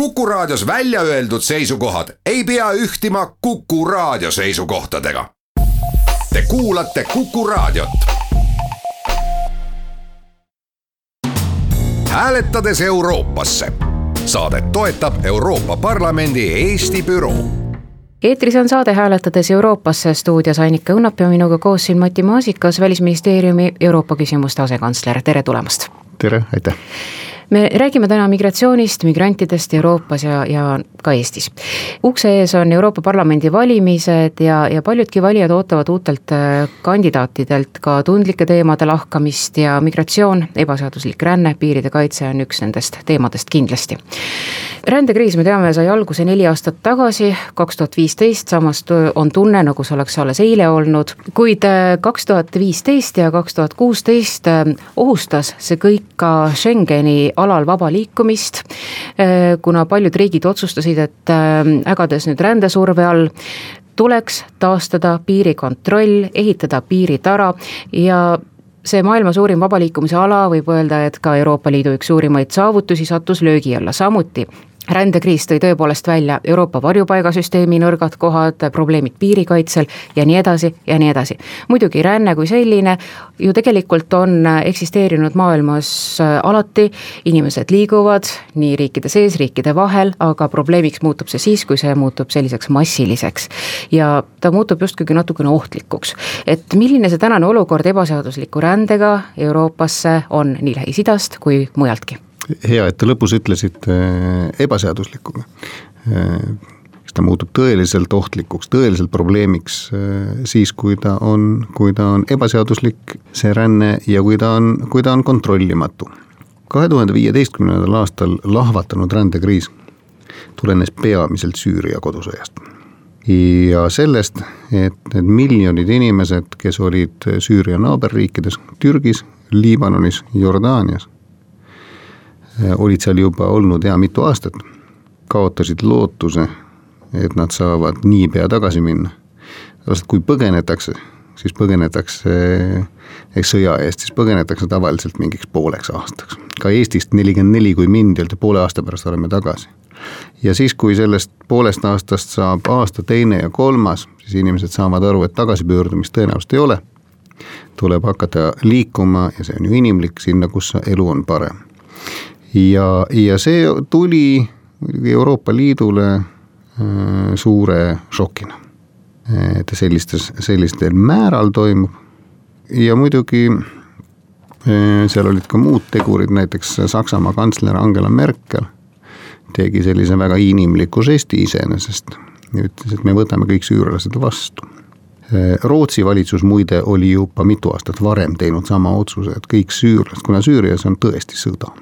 Kuku Raadios välja öeldud seisukohad ei pea ühtima Kuku Raadio seisukohtadega. Te kuulate Kuku Raadiot. hääletades Euroopasse. saadet toetab Euroopa Parlamendi Eesti büroo eetris on saade Hääletades Euroopasse, stuudios Annika Õnnap ja minuga koos siin Mati Maasikas, Välisministeeriumi Euroopa küsimuste asekantsler, tere tulemast! tere, aitäh! Me räägime täna migratsioonist, migrantidest Euroopas ja, ja ka Eestis. ukse ees on Euroopa Parlamendi valimised ja, ja paljudki valijad ootavad uutelt äh, kandidaatidelt ka tundlike teemade lahkamist ja migratsioon, ebaseaduslik ränne, piiride kaitse on üks nendest teemadest kindlasti. rändekriis, me teame, sai alguse neli aastat tagasi, kaks tuhat viisteist, samas on tunne, nagu see oleks alles eile olnud, kuid äh, kaks tuhat viisteist ja kaks tuhat kuusteist äh, ohustas see kõik ka Schengeni alal vaba liikumist, äh, kuna paljud riigid otsustasid, et äh, ägades nüüd rändesurve all, tuleks taastada piirikontroll, ehitada piiritara ja see maailma suurim vaba liikumise ala, võib öelda, et ka Euroopa Liidu üks suurimaid saavutusi sattus löögi alla. Samuti rändekriis tõi tõepoolest välja Euroopa varjupaigasüsteemi nõrgad kohad, probleemid piirikaitsel ja nii edasi ja nii edasi. muidugi ränne kui selline ju tegelikult on eksisteerinud maailmas äh, alati, inimesed liiguvad nii riikide sees, riikide vahel, aga probleemiks muutub see siis, kui see muutub selliseks massiliseks. ja ta muutub justkui natukene ohtlikuks. et milline see tänane olukord ebaseadusliku rändega Euroopasse on nii Lähis-Idast kui mujaltki? Hea, et te lõpus ütlesite äh, ebaseaduslikuga. Äh, ta muutub tõeliselt ohtlikuks, tõeliselt probleemiks äh, siis, kui ta on, kui ta on ebaseaduslik, see ränne ja kui ta on, kui ta on kontrollimatu. kahe tuhande viieteistkümnendal aastal lahvatanud rändekriis tulenes peamiselt Süüria kodusõjast ja sellest, et need miljonid inimesed, kes olid Süüria naaberriikides, Türgis, Liibanonis, Jordaanias olid seal juba olnud hea mitu aastat, kaotasid lootuse, et nad saavad niipea tagasi minna. sest kui põgenetakse, siis põgenetakse eks sõja eest, siis põgenetakse tavaliselt mingiks pooleks aastaks. ka Eestist nelikümmend neli, kui mindi, öeldi poole aasta pärast oleme tagasi. ja siis, kui sellest poolest aastast saab aasta, teine ja kolmas, siis inimesed saavad aru, et tagasipöördumist tõenäoliselt ei ole. tuleb hakata liikuma ja see on ju inimlik sinna, kus elu on parem ja, ja see tuli muidugi Euroopa Liidule äh, suure šokina. et sellistes, sellistel määral toimub ja muidugi äh, seal olid ka muud tegurid, näiteks Saksamaa kantsler Angela Merkel tegi sellise väga inimliku žesti iseenesest ja ütles, et me võtame kõik süürlased vastu. Äh, Rootsi valitsus muide oli juba mitu aastat varem teinud sama otsuse, et kõik süürlased, kuna Süürias on tõesti sõda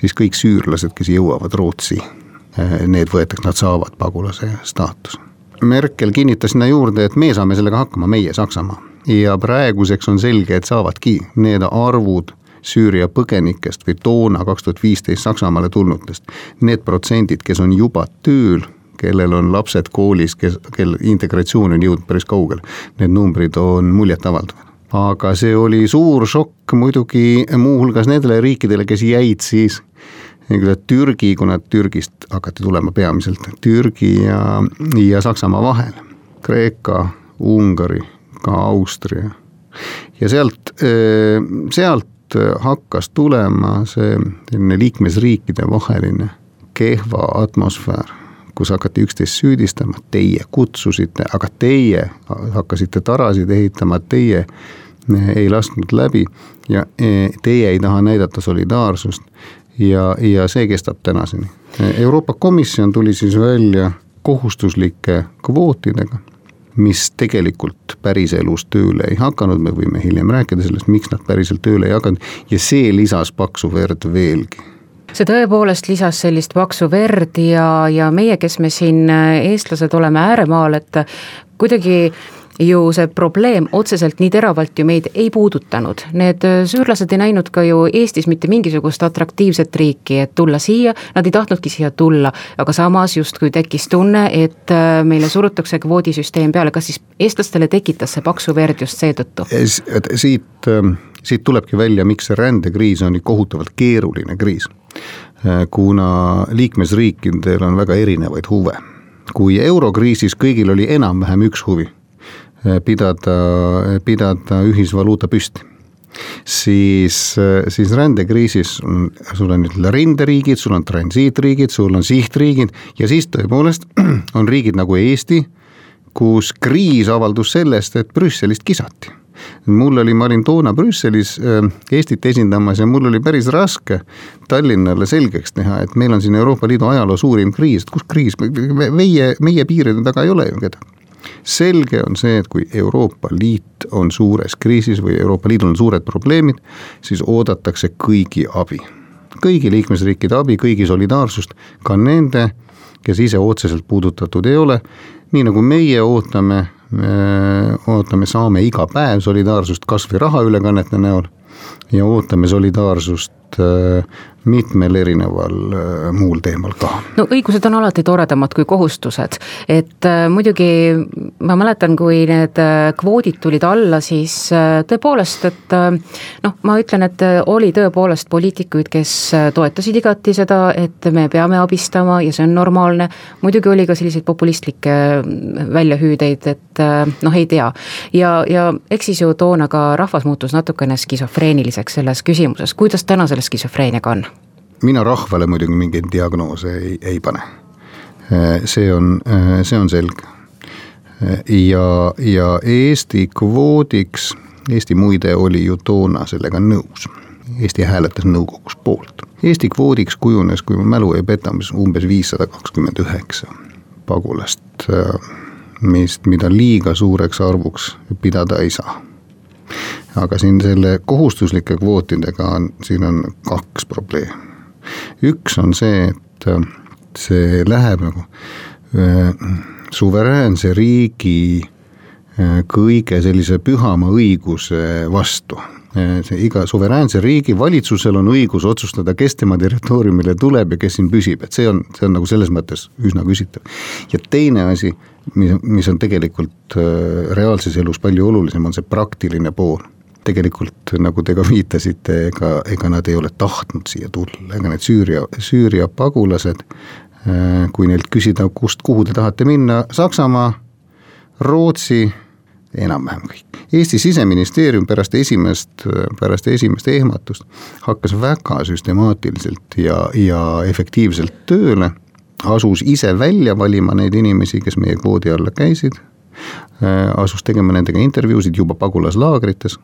siis kõik süürlased, kes jõuavad Rootsi, eh, need võetakse, nad saavad pagulase staatuse. Merkel kinnitas sinna juurde, et me saame sellega hakkama, meie Saksamaa. ja praeguseks on selge, et saavadki need arvud Süüria põgenikest või toona kaks tuhat viisteist Saksamaale tulnutest. Need protsendid, kes on juba tööl, kellel on lapsed koolis, kes, kel integratsioon on jõudnud päris kaugele, need numbrid on muljetavaldavad aga see oli suur šokk muidugi muuhulgas nendele riikidele, kes jäid siis nii-öelda Türgi, kuna Türgist hakati tulema peamiselt Türgi ja, ja Saksamaa vahel. Kreeka, Ungari, ka Austria ja sealt, sealt hakkas tulema see selline liikmesriikide vaheline kehva atmosfäär, kus hakati üksteist süüdistama, teie kutsusite, aga teie hakkasite tarasid ehitama, teie ei lasknud läbi ja e, teie ei taha näidata solidaarsust ja, ja see kestab tänaseni. Euroopa Komisjon tuli siis välja kohustuslike kvootidega, mis tegelikult päriselus tööle ei hakanud, me võime hiljem rääkida sellest, miks nad päriselt tööle ei hakanud ja see lisas paksu verd veelgi see tõepoolest lisas sellist paksu verd ja, ja meie, kes me siin eestlased oleme ääremaal, et kuidagi ju see probleem otseselt nii teravalt ju meid ei puudutanud. Need äh, süürlased ei näinud ka ju Eestis mitte mingisugust atraktiivset riiki, et tulla siia, nad ei tahtnudki siia tulla, aga samas justkui tekkis tunne, et äh, meile surutakse kvoodisüsteem peale, kas siis eestlastele tekitas see paksu verd just seetõttu? siit, ähm, siit tulebki välja, miks see rändekriis on nii kohutavalt keeruline kriis kuna liikmesriikidel on väga erinevaid huve. kui eurokriisis kõigil oli enam-vähem üks huvi, pidada, pidada ühisvaluuta püsti siis, siis rändekriisis on, sul on ütleme rinderiigid, sul on transiitriigid, sul on sihtriigid ja siis tõepoolest on riigid nagu Eesti, kus kriis avaldus sellest, et Brüsselist kisati mul oli, ma olin toona Brüsselis äh, Eestit esindamas ja mul oli päris raske Tallinnale selgeks teha, et meil on siin Euroopa Liidu ajaloo suurim kriis, et kus kriis, meie, meie piiride taga ei ole ju kedagi. Selge on see, et kui Euroopa Liit on suures kriisis või Euroopa Liidul on suured probleemid, siis oodatakse kõigi abi. kõigi liikmesriikide abi, kõigi solidaarsust, ka nende, kes ise otseselt puudutatud ei ole, nii nagu meie ootame ootame, saame iga päev solidaarsust kas või rahaülekannete näol ja ootame solidaarsust äh, mitmel erineval äh, muul teemal ka. no õigused on alati toredamad kui kohustused, et äh, muidugi ma mäletan, kui need kvoodid tulid alla, siis tõepoolest, et noh, ma ütlen, et oli tõepoolest poliitikuid, kes toetasid igati seda, et me peame abistama ja see on normaalne, muidugi oli ka selliseid populistlikke väljahüüdeid, et noh, ei tea. ja, ja eks siis ju toona ka rahvas muutus natukene skisofreeniliseks selles küsimuses, kuidas täna selle skisofreeniaga on? mina rahvale muidugi mingeid diagnoose ei, ei pane. see on, see on selge. ja, ja Eesti kvoodiks, Eesti muide oli ju toona sellega nõus. Eesti hääletas nõukogus poolt. Eesti kvoodiks kujunes, kui mu mälu ei peta, mis umbes viissada kakskümmend üheksa pagulast, mis, mida liiga suureks arvuks pidada ei saa aga siin selle kohustuslike kvootidega on, siin on kaks probleemi. Üks on see, et äh, see läheb nagu äh, suveräänse riigi äh, kõige sellise pühama õiguse vastu. See iga suveräänse riigi valitsusel on õigus otsustada, kes tema territooriumile tuleb ja kes siin püsib, et see on, see on nagu selles mõttes üsna küsitav. ja teine asi, mis, mis on tegelikult reaalses elus palju olulisem, on see praktiline pool tegelikult nagu te ka viitasite, ega, ega nad ei ole tahtnud siia tulla, ega need Süüria, Süüria pagulased, äh, kui neilt küsida, kust, kuhu te tahate minna, Saksamaa, Rootsi, enam-vähem kõik. Eesti siseministeerium pärast esimest, pärast esimest ehmatust hakkas väga süstemaatiliselt ja, ja efektiivselt tööle, asus ise välja valima neid inimesi, kes meie kvoodi alla käisid Äh, asus tegema nendega intervjuusid juba pagulaslaagrites,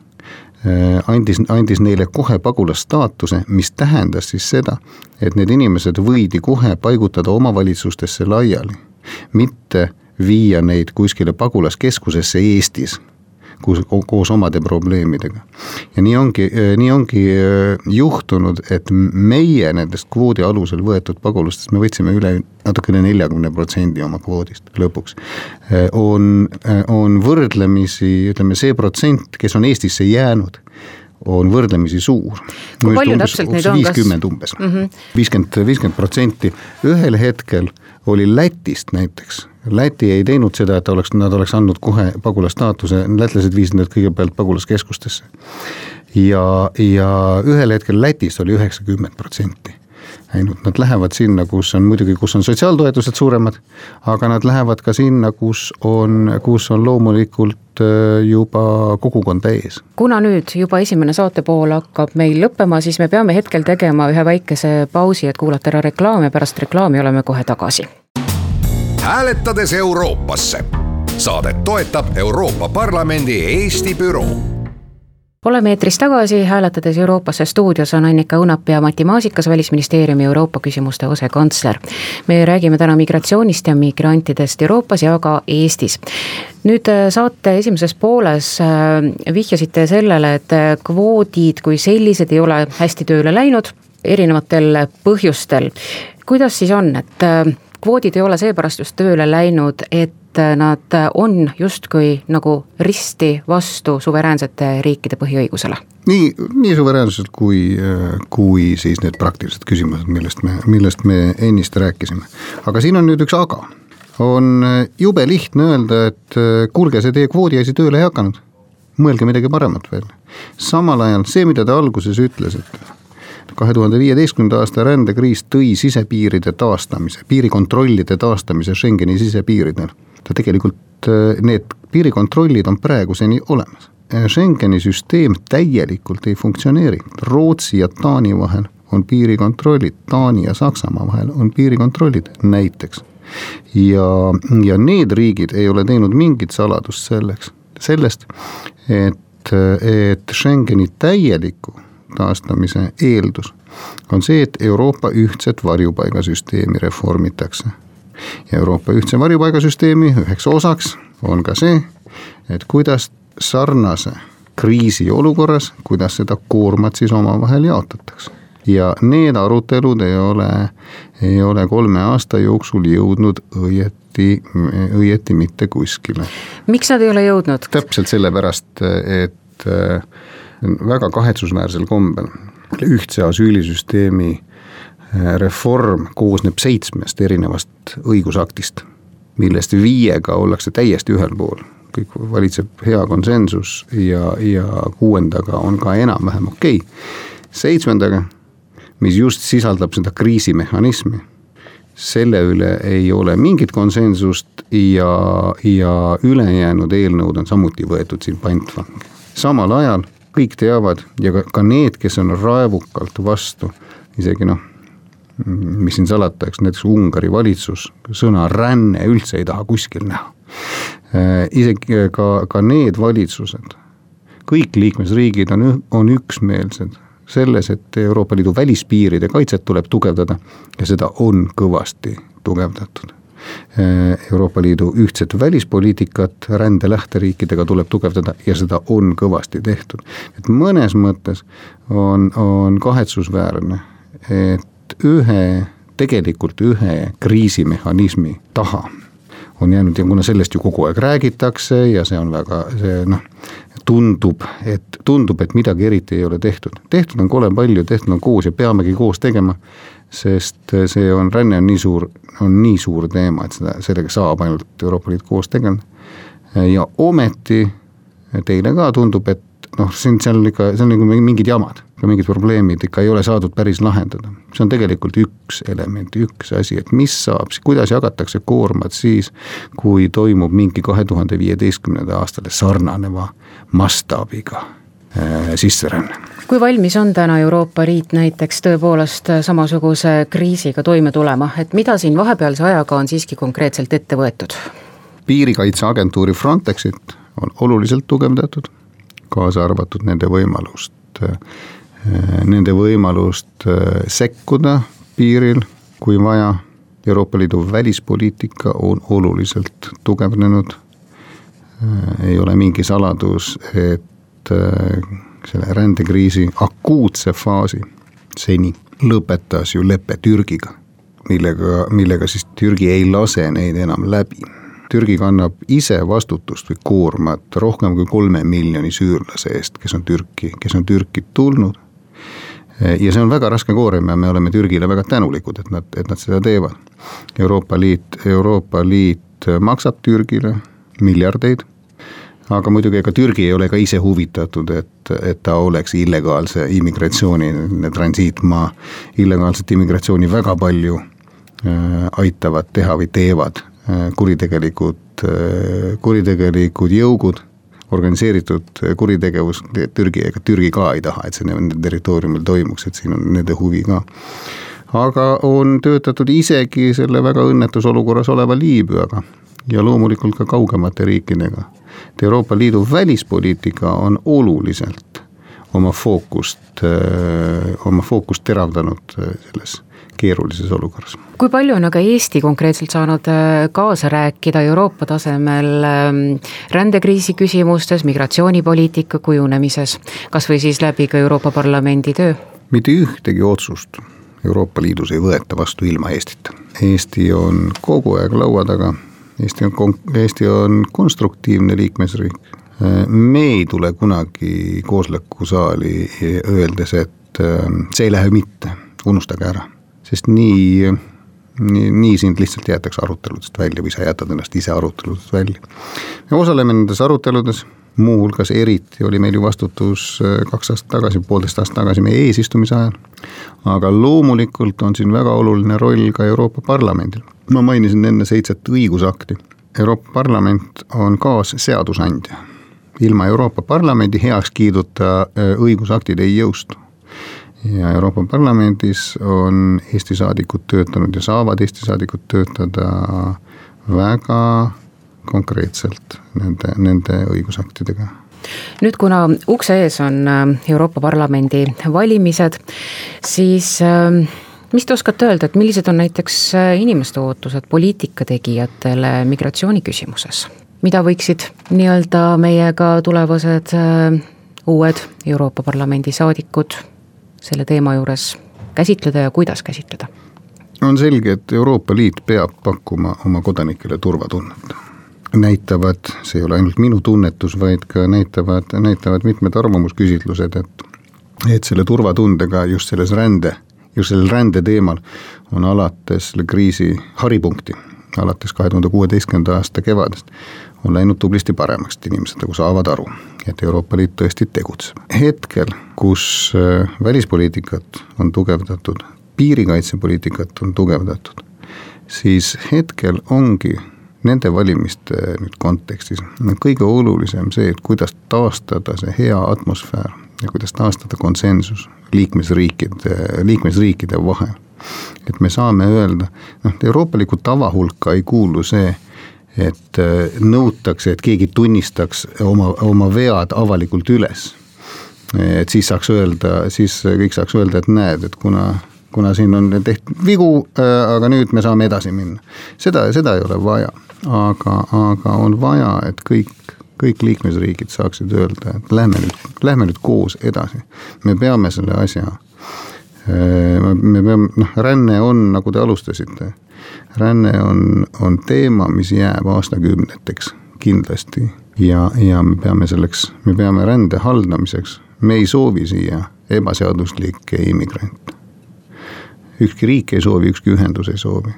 äh, andis, andis neile kohe pagulasstaatuse, mis tähendas siis seda, et need inimesed võidi kohe paigutada omavalitsustesse laiali, mitte viia neid kuskile pagulaskeskusesse Eestis koos, koos omade probleemidega. ja nii ongi, nii ongi äh, juhtunud, et meie nendest kvoodi alusel võetud pagulastest, me võtsime üle natuke üle neljakümne protsendi oma kvoodist lõpuks. Äh, on, äh, on võrdlemisi, ütleme see protsent, kes on Eestisse jäänud on võrdlemisi suur. kui palju täpselt neid on, kas? viiskümmend umbes, mhm. viiskümmend, viiskümmend protsenti, ühel hetkel oli Lätist näiteks Läti ei teinud seda, et oleks, nad oleks andnud kohe pagulasstaatuse, lätlased viisid nad kõigepealt pagulaskeskustesse. ja, ja ühel hetkel Lätis oli üheksakümmend protsenti ainult nad lähevad sinna, kus on muidugi, kus on sotsiaaltoetused suuremad, aga nad lähevad ka sinna, kus on, kus on loomulikult äh, juba kogukond ees. kuna nüüd juba esimene saatepool hakkab meil lõppema, siis me peame hetkel tegema ühe väikese pausi, et kuulata ära reklaam ja pärast reklaami oleme kohe tagasi hääletades Euroopasse. Saadet toetab Euroopa Parlamendi Eesti büroo oleme eetris tagasi, hääletades Euroopasse stuudios on Annika Õunap ja Mati Maasikas, Välisministeeriumi Euroopa küsimuste asekantsler. me räägime täna migratsioonist ja migrantidest Euroopas ja ka Eestis. nüüd äh, saate esimeses pooles äh, vihjasite sellele, et äh, kvoodid kui sellised ei ole hästi tööle läinud, erinevatel põhjustel. kuidas siis on, et kvoodid ei ole seepärast just tööle läinud, et nad on justkui nagu risti vastu suveräänsete riikide põhiõigusele nii, nii suveräänsused kui, kui siis need praktilised küsimused, millest me, millest me ennist rääkisime. aga siin on nüüd üks aga. on jube lihtne öelda, et kuulge, see teie kvoodi asi tööle ei hakanud. mõelge midagi paremat veel. samal ajal see, mida te alguses ütlesite, kahe tuhande viieteistkümnenda aasta rändekriis tõi sisepiiride taastamise, piirikontrollide taastamise Schengeni sisepiiridel. Ta tegelikult, äh, need piirikontrollid on praeguseni olemas. Äh, Schengeni süsteem täielikult ei funktsioneeri, Rootsi ja Taani vahel on piirikontrollid, Taani ja Saksamaa vahel on piirikontrollid näiteks. ja, ja need riigid ei ole teinud mingit saladust selleks, sellest, et, et Schengeni täieliku taastamise eeldus on see, et Euroopa ühtset varjupaigasüsteemi reformitakse. Euroopa ühtse varjupaigasüsteemi üheks osaks on ka see, et kuidas sarnase kriisiolukorras, kuidas seda koormat siis omavahel jaotatakse ja need arutelud ei ole, ei ole kolme aasta jooksul jõudnud õieti, õieti mitte kuskile. miks nad ei ole jõudnud? täpselt sellepärast, et äh, väga kahetsusväärsel kombel ühtse asüülisüsteemi reform koosneb seitsmest erinevast õigusaktist, millest viiega ollakse täiesti ühel pool kõik valitseb hea konsensus ja, ja kuuendaga on ka enam-vähem okei okay.. seitsmendaga mis just sisaldab seda kriisimehhanismi. selle üle ei ole mingit konsensust ja, ja ülejäänud eelnõud on samuti võetud siin pantvangi. samal ajal kõik teavad ja ka, ka need, kes on raevukalt vastu, isegi noh, mis siin salata, eks näiteks Ungari valitsus sõna ränne üldse ei taha kuskil näha. Äh, isegi ka, ka need valitsused, kõik liikmesriigid on, on üksmeelsed selles, et Euroopa Liidu välispiiride kaitset tuleb tugevdada ja seda on kõvasti tugevdatud. Euroopa Liidu ühtset välispoliitikat rände lähteriikidega tuleb tugevdada ja seda on kõvasti tehtud. et mõnes mõttes on, on kahetsusväärne, et ühe, tegelikult ühe kriisimehhanismi taha on jäänud ja kuna sellest ju kogu aeg räägitakse ja see on väga, see noh, tundub, et tundub, et midagi eriti ei ole tehtud. tehtud on kole palju, tehtud on koos ja peamegi koos tegema, sest see on, ränne on nii suur, on nii suur teema, et seda, sellega saab ainult Euroopa Liit koos tegeleda. ja ometi teile ka tundub, et noh, siin, seal ikka, see on nagu mingid jamad, ka mingid probleemid ikka ei ole saadud päris lahendada. see on tegelikult üks element, üks asi, et mis saab, kuidas jagatakse koormat siis, kui toimub mingi kahe tuhande viieteistkümnenda aastale sarnaneva mastaabiga äh, sisseränne kui valmis on täna Euroopa Liit näiteks tõepoolest samasuguse kriisiga toime tulema, et mida siin vahepealse ajaga on siiski konkreetselt ette võetud? piirikaitseagentuuri Frontexit on oluliselt tugevdatud kaasa arvatud nende võimalust, äh, nende võimalust äh, sekkuda piiril, kui vaja. Euroopa Liidu välispoliitika on oluliselt tugevnenud. Äh, ei ole mingi saladus, et selle rändekriisi akuutse faasi seni lõpetas ju lepe Türgiga, millega, millega siis Türgi ei lase neid enam läbi Türgi kannab ise vastutust või koormat rohkem kui kolme miljoni süürlase eest, kes on Türki, kes on Türki tulnud. Ja see on väga raske koorem ja me oleme Türgile väga tänulikud, et nad, et nad seda teevad. Euroopa Liit, Euroopa Liit maksab Türgile miljardeid aga muidugi ega Türgi ei ole ka ise huvitatud, et, et ta oleks illegaalse immigratsiooni transiitmaa. illegaalset immigratsiooni väga palju äh, aitavad teha või teevad Äh, kuritegelikud, äh, kuritegelikud jõugud, organiseeritud kuritegevus, Türgi, ega Türgi ka ei taha, et see nende territooriumil toimuks, et siin on nende huvi ka. aga on töötatud isegi selle väga õnnetus olukorras oleva Liibüaga ja loomulikult ka kaugemate riikidega. et Euroopa Liidu välispoliitika on oluliselt oma fookust, äh, oma fookust teravdanud selles keerulises olukorras. kui palju on aga Eesti konkreetselt saanud äh, kaasa rääkida Euroopa tasemel ähm, rändekriisi küsimustes, migratsioonipoliitika kujunemises, kas või siis läbi ka Euroopa Parlamendi töö? mitte ühtegi otsust Euroopa Liidus ei võeta vastu ilma Eestita. Eesti on kogu aeg laua taga, Eesti on, Eesti on konstruktiivne liikmesriik. Me ei tule kunagi koosolekusaali öeldes, et äh, see ei lähe mitte, unustage ära sest nii, nii, nii sind lihtsalt jäetakse aruteludest välja või sa jätad ennast ise aruteludest välja. me osaleme nendes aruteludes, muuhulgas eriti oli meil ju vastutus kaks aastat tagasi, poolteist aastat tagasi meie eesistumise ajal. aga loomulikult on siin väga oluline roll ka Euroopa Parlamendil. ma mainisin enne seitset õigusakti. Euroopa Parlament on kaasseadusandja. ilma Euroopa Parlamendi heakskiiduta õigusaktid ei jõustu ja Euroopa Parlamendis on Eesti saadikud töötanud ja saavad Eesti saadikud töötada väga konkreetselt nende, nende õigusaktidega nüüd, kuna ukse ees on äh, Euroopa Parlamendi valimised, siis äh, mis te oskate öelda, et millised on näiteks äh, inimeste ootused poliitikategijatele migratsiooni küsimuses? mida võiksid nii-öelda meiega tulevased uued Euroopa Parlamendi saadikud selle teema juures käsitleda ja kuidas käsitleda? on selge, et Euroopa Liit peab pakkuma oma kodanikele turvatunnet. näitavad, see ei ole ainult minu tunnetus, vaid ka näitavad, näitavad mitmed arvamusküsitlused, et et selle turvatundega just selles rände, just sellel rände teemal on alates selle kriisi haripunkti, alates kahe tuhande kuueteistkümnenda aasta kevadest, on läinud tublisti paremaks, et inimesed nagu saavad aru, et Euroopa Liit tõesti tegutseb. hetkel, kus äh, välispoliitikat on tugevdatud piirikaitsepoliitikat on tugevdatud, siis hetkel ongi nende valimiste nüüd kontekstis kõige olulisem see, et kuidas taastada see hea atmosfäär ja kuidas taastada konsensus liikmesriikide, liikmesriikide vahel. Et me saame öelda, noh, euroopaliku tava hulka ei kuulu see, et äh, nõutakse, et keegi tunnistaks oma, oma vead avalikult üles. et siis saaks öelda, siis kõik saaks öelda, et näed, et kuna kuna siin on tehtud vigu, äh, aga nüüd me saame edasi minna. seda, seda ei ole vaja, aga, aga on vaja, et kõik, kõik liikmesriigid saaksid öelda, et lähme nüüd, lähme nüüd koos edasi. me peame selle asja, me peame, noh, ränne on, nagu te alustasite, ränne on, on teema, mis jääb aastakümneteks kindlasti. Ja, ja me peame selleks, me peame rände haldamiseks, me ei soovi siia ebaseaduslikke immigrante. Ükski riik ei soovi, ükski ühendus ei soovi.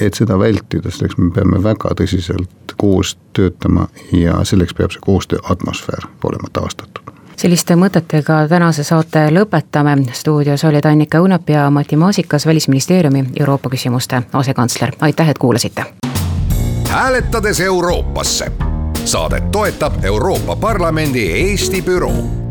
et seda vältida, selleks me peame väga tõsiselt koos töötama ja selleks peab see koostöö atmosfäär olema taastatud selliste mõtetega tänase saate lõpetame, stuudios olid Annika Õunap ja Mati Maasikas, Välisministeeriumi Euroopa küsimuste asekantsler, aitäh, et kuulasite! hääletades Euroopasse. saadet toetab Euroopa Parlamendi Eesti büroo